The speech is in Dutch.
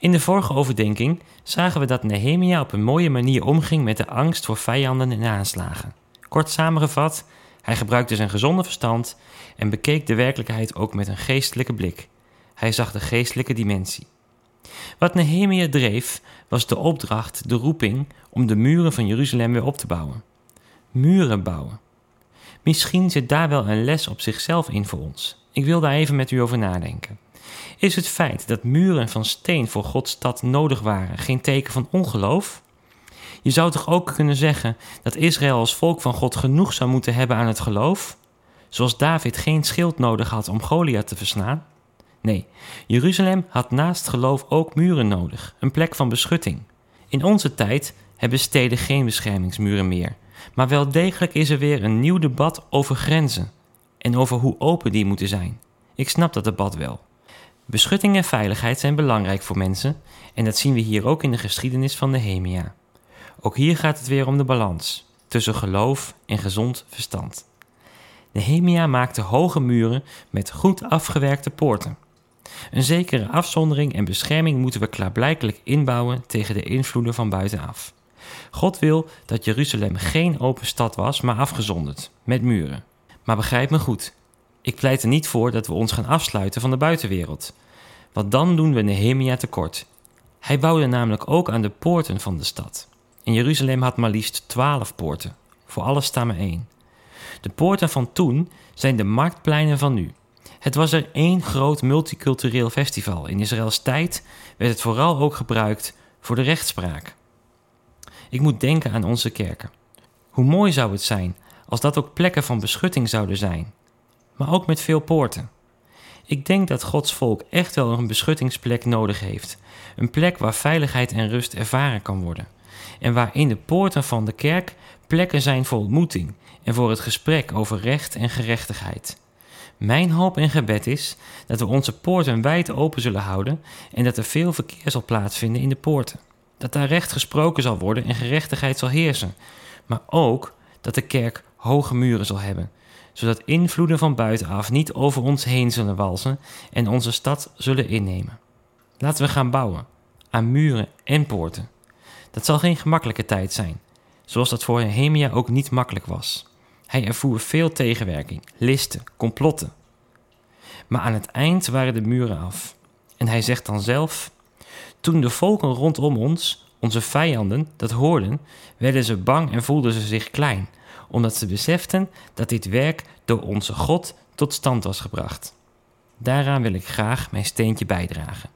In de vorige overdenking zagen we dat Nehemia op een mooie manier omging met de angst voor vijanden en aanslagen. Kort samengevat, hij gebruikte zijn gezonde verstand en bekeek de werkelijkheid ook met een geestelijke blik. Hij zag de geestelijke dimensie. Wat Nehemia dreef, was de opdracht, de roeping om de muren van Jeruzalem weer op te bouwen. Muren bouwen. Misschien zit daar wel een les op zichzelf in voor ons. Ik wil daar even met u over nadenken. Is het feit dat muren van steen voor Gods stad nodig waren geen teken van ongeloof? Je zou toch ook kunnen zeggen dat Israël als volk van God genoeg zou moeten hebben aan het geloof? Zoals David geen schild nodig had om Goliath te verslaan? Nee, Jeruzalem had naast geloof ook muren nodig, een plek van beschutting. In onze tijd hebben steden geen beschermingsmuren meer, maar wel degelijk is er weer een nieuw debat over grenzen en over hoe open die moeten zijn. Ik snap dat debat wel. Beschutting en veiligheid zijn belangrijk voor mensen en dat zien we hier ook in de geschiedenis van Nehemia. Ook hier gaat het weer om de balans tussen geloof en gezond verstand. Nehemia maakte hoge muren met goed afgewerkte poorten. Een zekere afzondering en bescherming moeten we klaarblijkelijk inbouwen tegen de invloeden van buitenaf. God wil dat Jeruzalem geen open stad was, maar afgezonderd, met muren. Maar begrijp me goed, ik pleit er niet voor dat we ons gaan afsluiten van de buitenwereld. Want dan doen we Nehemia tekort. Hij bouwde namelijk ook aan de poorten van de stad. En Jeruzalem had maar liefst twaalf poorten, voor alle stammen één. De poorten van toen zijn de marktpleinen van nu. Het was er één groot multicultureel festival. In Israëls tijd werd het vooral ook gebruikt voor de rechtspraak. Ik moet denken aan onze kerken. Hoe mooi zou het zijn als dat ook plekken van beschutting zouden zijn, maar ook met veel poorten. Ik denk dat Gods volk echt wel een beschuttingsplek nodig heeft, een plek waar veiligheid en rust ervaren kan worden, en waar in de poorten van de kerk plekken zijn voor ontmoeting en voor het gesprek over recht en gerechtigheid. Mijn hoop en gebed is dat we onze poorten wijd open zullen houden en dat er veel verkeer zal plaatsvinden in de poorten. Dat daar recht gesproken zal worden en gerechtigheid zal heersen, maar ook dat de kerk hoge muren zal hebben, zodat invloeden van buitenaf niet over ons heen zullen walsen en onze stad zullen innemen. Laten we gaan bouwen aan muren en poorten. Dat zal geen gemakkelijke tijd zijn, zoals dat voor Nehemia ook niet makkelijk was. Hij ervoer veel tegenwerking, listen, complotten. Maar aan het eind waren de muren af. En hij zegt dan zelf: Toen de volken rondom ons, onze vijanden, dat hoorden, werden ze bang en voelden ze zich klein, omdat ze beseften dat dit werk door onze God tot stand was gebracht. Daaraan wil ik graag mijn steentje bijdragen.